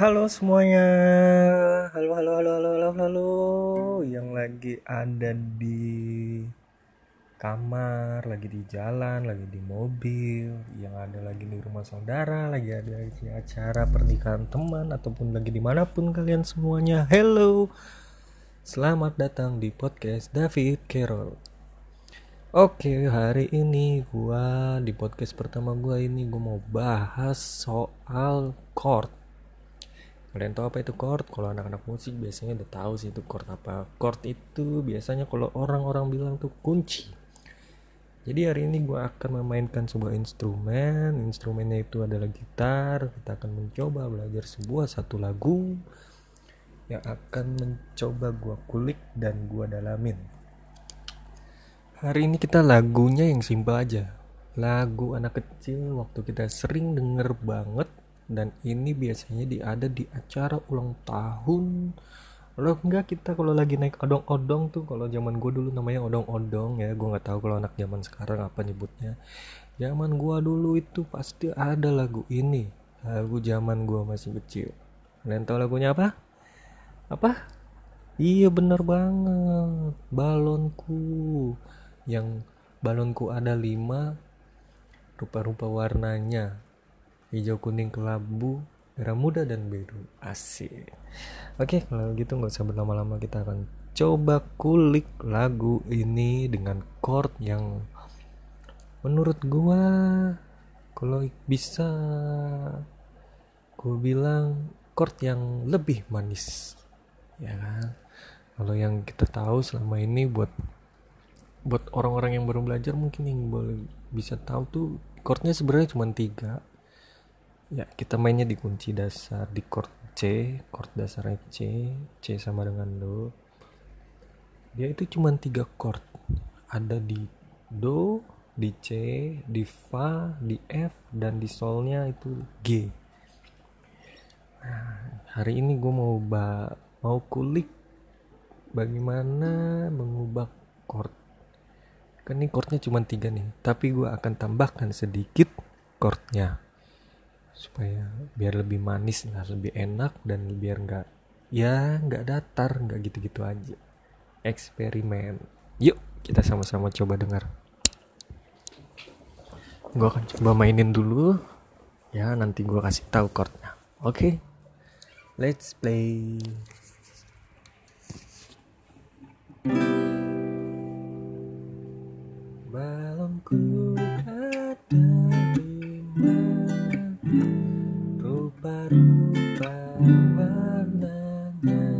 Halo semuanya, halo halo halo halo halo halo, yang lagi ada di kamar, lagi di jalan, lagi di mobil, yang ada lagi di rumah saudara, lagi ada di acara pernikahan teman ataupun lagi di mana pun kalian semuanya. Hello, selamat datang di podcast David Carroll. Oke, hari ini gua di podcast pertama gua ini gua mau bahas soal chord Kalian tahu apa itu chord? Kalau anak-anak musik biasanya udah tahu sih itu chord apa. Chord itu biasanya kalau orang-orang bilang tuh kunci. Jadi hari ini gue akan memainkan sebuah instrumen. Instrumennya itu adalah gitar. Kita akan mencoba belajar sebuah satu lagu yang akan mencoba gue kulik dan gue dalamin. Hari ini kita lagunya yang simpel aja. Lagu anak kecil waktu kita sering denger banget dan ini biasanya di ada di acara ulang tahun. Kalau enggak kita kalau lagi naik odong-odong tuh. Kalau zaman gue dulu namanya odong-odong ya. Gue nggak tahu kalau anak zaman sekarang apa nyebutnya. Zaman gue dulu itu pasti ada lagu ini. Lagu zaman gue masih kecil. Kalian tahu lagunya apa? Apa? Iya bener banget. Balonku. Yang balonku ada lima rupa-rupa warnanya hijau kuning kelabu merah muda dan biru. Asik. Oke kalau gitu nggak usah berlama-lama kita akan coba kulik lagu ini dengan chord yang menurut gua kalau bisa gua bilang chord yang lebih manis. Ya kan? Kalau yang kita tahu selama ini buat buat orang-orang yang baru belajar mungkin yang boleh bisa tahu tuh chordnya sebenarnya cuma tiga ya kita mainnya di kunci dasar di chord C chord dasarnya C C sama dengan do. Dia itu cuma tiga chord. Ada di do di C di fa di F dan di solnya itu G. Nah, hari ini gue mau ba mau kulik bagaimana mengubah chord. Kan ini chordnya cuma tiga nih tapi gue akan tambahkan sedikit chordnya supaya biar lebih manis lah lebih enak dan biar nggak ya nggak datar nggak gitu-gitu aja. Eksperimen. Yuk kita sama-sama coba dengar. Gue akan coba mainin dulu. Ya nanti gue kasih tahu chordnya. Oke? Okay? let's play. Balonku Hijau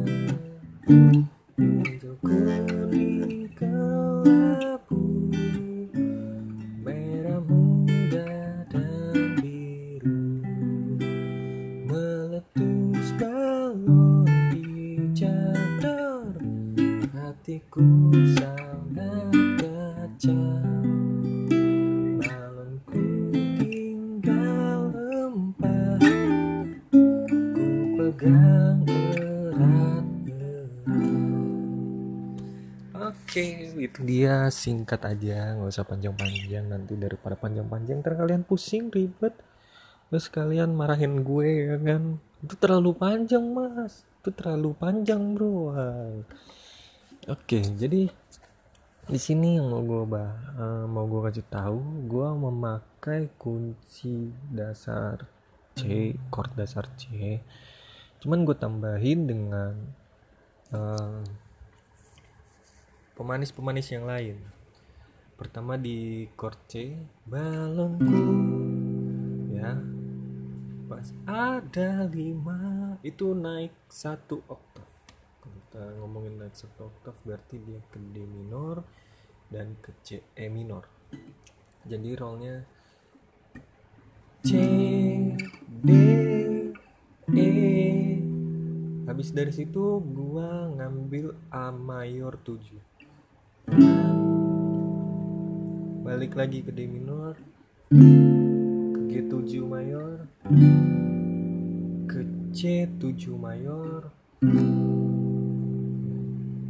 itu dia singkat aja, nggak usah panjang-panjang nanti daripada panjang-panjang ntar kalian pusing ribet. Terus kalian marahin gue ya kan? Itu terlalu panjang mas, itu terlalu panjang bro. Oke, jadi di sini yang mau gue bah, uh, mau gue kasih tahu, gue memakai kunci dasar C, chord dasar C. Cuman gue tambahin dengan uh, pemanis-pemanis yang lain. Pertama di chord C balonku. Ya. Pas ada lima itu naik satu oktav. Kita ngomongin naik satu oktav berarti dia ke D minor dan ke C E minor. Jadi rollnya C D E. Habis dari situ gua ngambil A mayor 7 balik lagi ke D minor ke G7 mayor ke C7 mayor.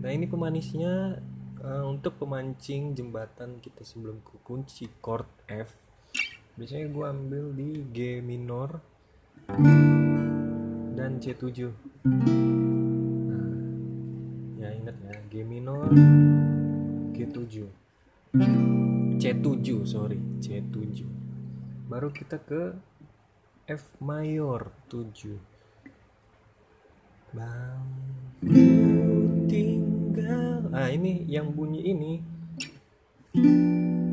Nah ini pemanisnya uh, untuk pemancing jembatan kita sebelum ke kunci chord F. Biasanya gue ambil di G minor dan C7 nah ya ingat ya G minor G7 C7 sorry. C7 baru kita ke F mayor 7 Bang tinggal. Ah ini yang bunyi ini.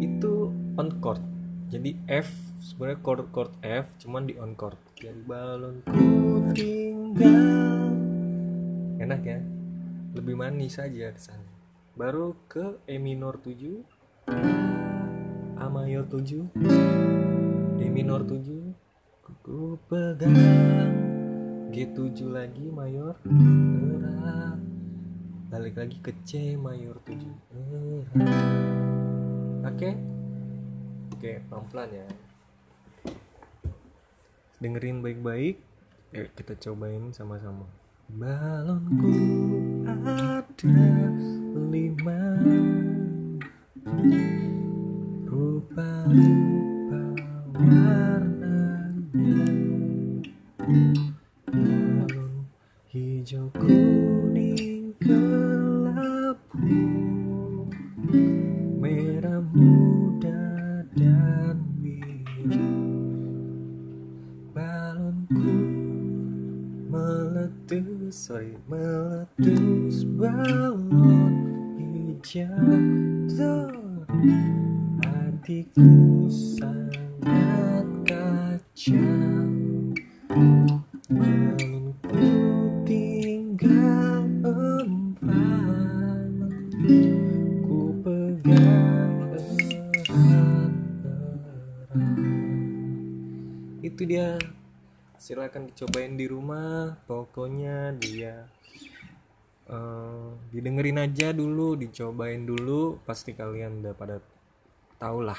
Itu on chord. Jadi F sebenarnya chord chord F cuman di on chord. Jadi balonku tinggal. Enak ya? Lebih manis saja kesannya. Baru ke E minor 7 A mayor 7 D minor 7 ku pegang. G7 lagi mayor erat. Balik lagi ke C mayor 7 erat. Oke? Oke pelan-pelan ya. Dengerin baik-baik. Yuk kita cobain sama-sama. Balonku ada rupa-rupa warnanya balon hijau kuning kelabu merah muda dan biru balonku meletus sorry meletus balon hijau hatiku sangat kacau. Balonku tinggal empat ku pegang erat-erat. Itu dia. Silakan dicobain di rumah pokoknya dia eh, didengerin aja dulu dicobain dulu pasti kalian udah pada tau lah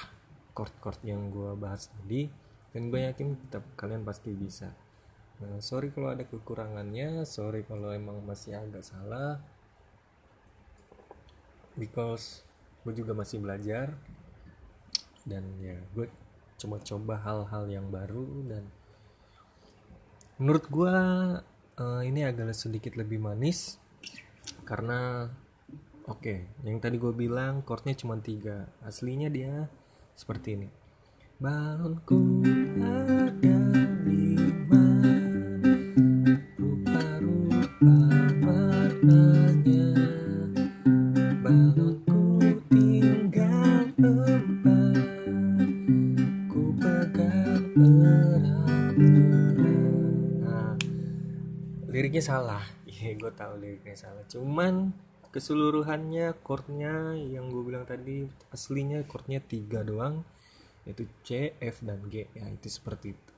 chord-chord yang gue bahas tadi dan gue yakin kita, kalian pasti bisa. Nah, sorry kalau ada kekurangannya sorry kalau emang masih agak salah. Because gue juga masih belajar dan ya gue coba-coba hal-hal yang baru dan menurut gue eh, ini agak sedikit lebih manis karena oke yang tadi gue bilang chordnya cuma tiga. Aslinya dia seperti ini. Balonku ada lima rupa-rupa balonku tinggal empat. Nah liriknya salah. Iya gue tahu liriknya salah. Cuman keseluruhannya chordnya yang gue bilang tadi aslinya chordnya tiga doang yaitu C, F, dan G. Ya itu seperti itu.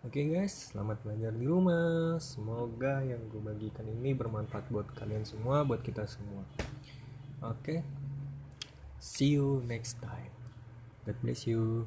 Oke guys selamat belajar di rumah. Semoga yang gue bagikan ini bermanfaat buat kalian semua buat kita semua. Oke see you next time. God bless you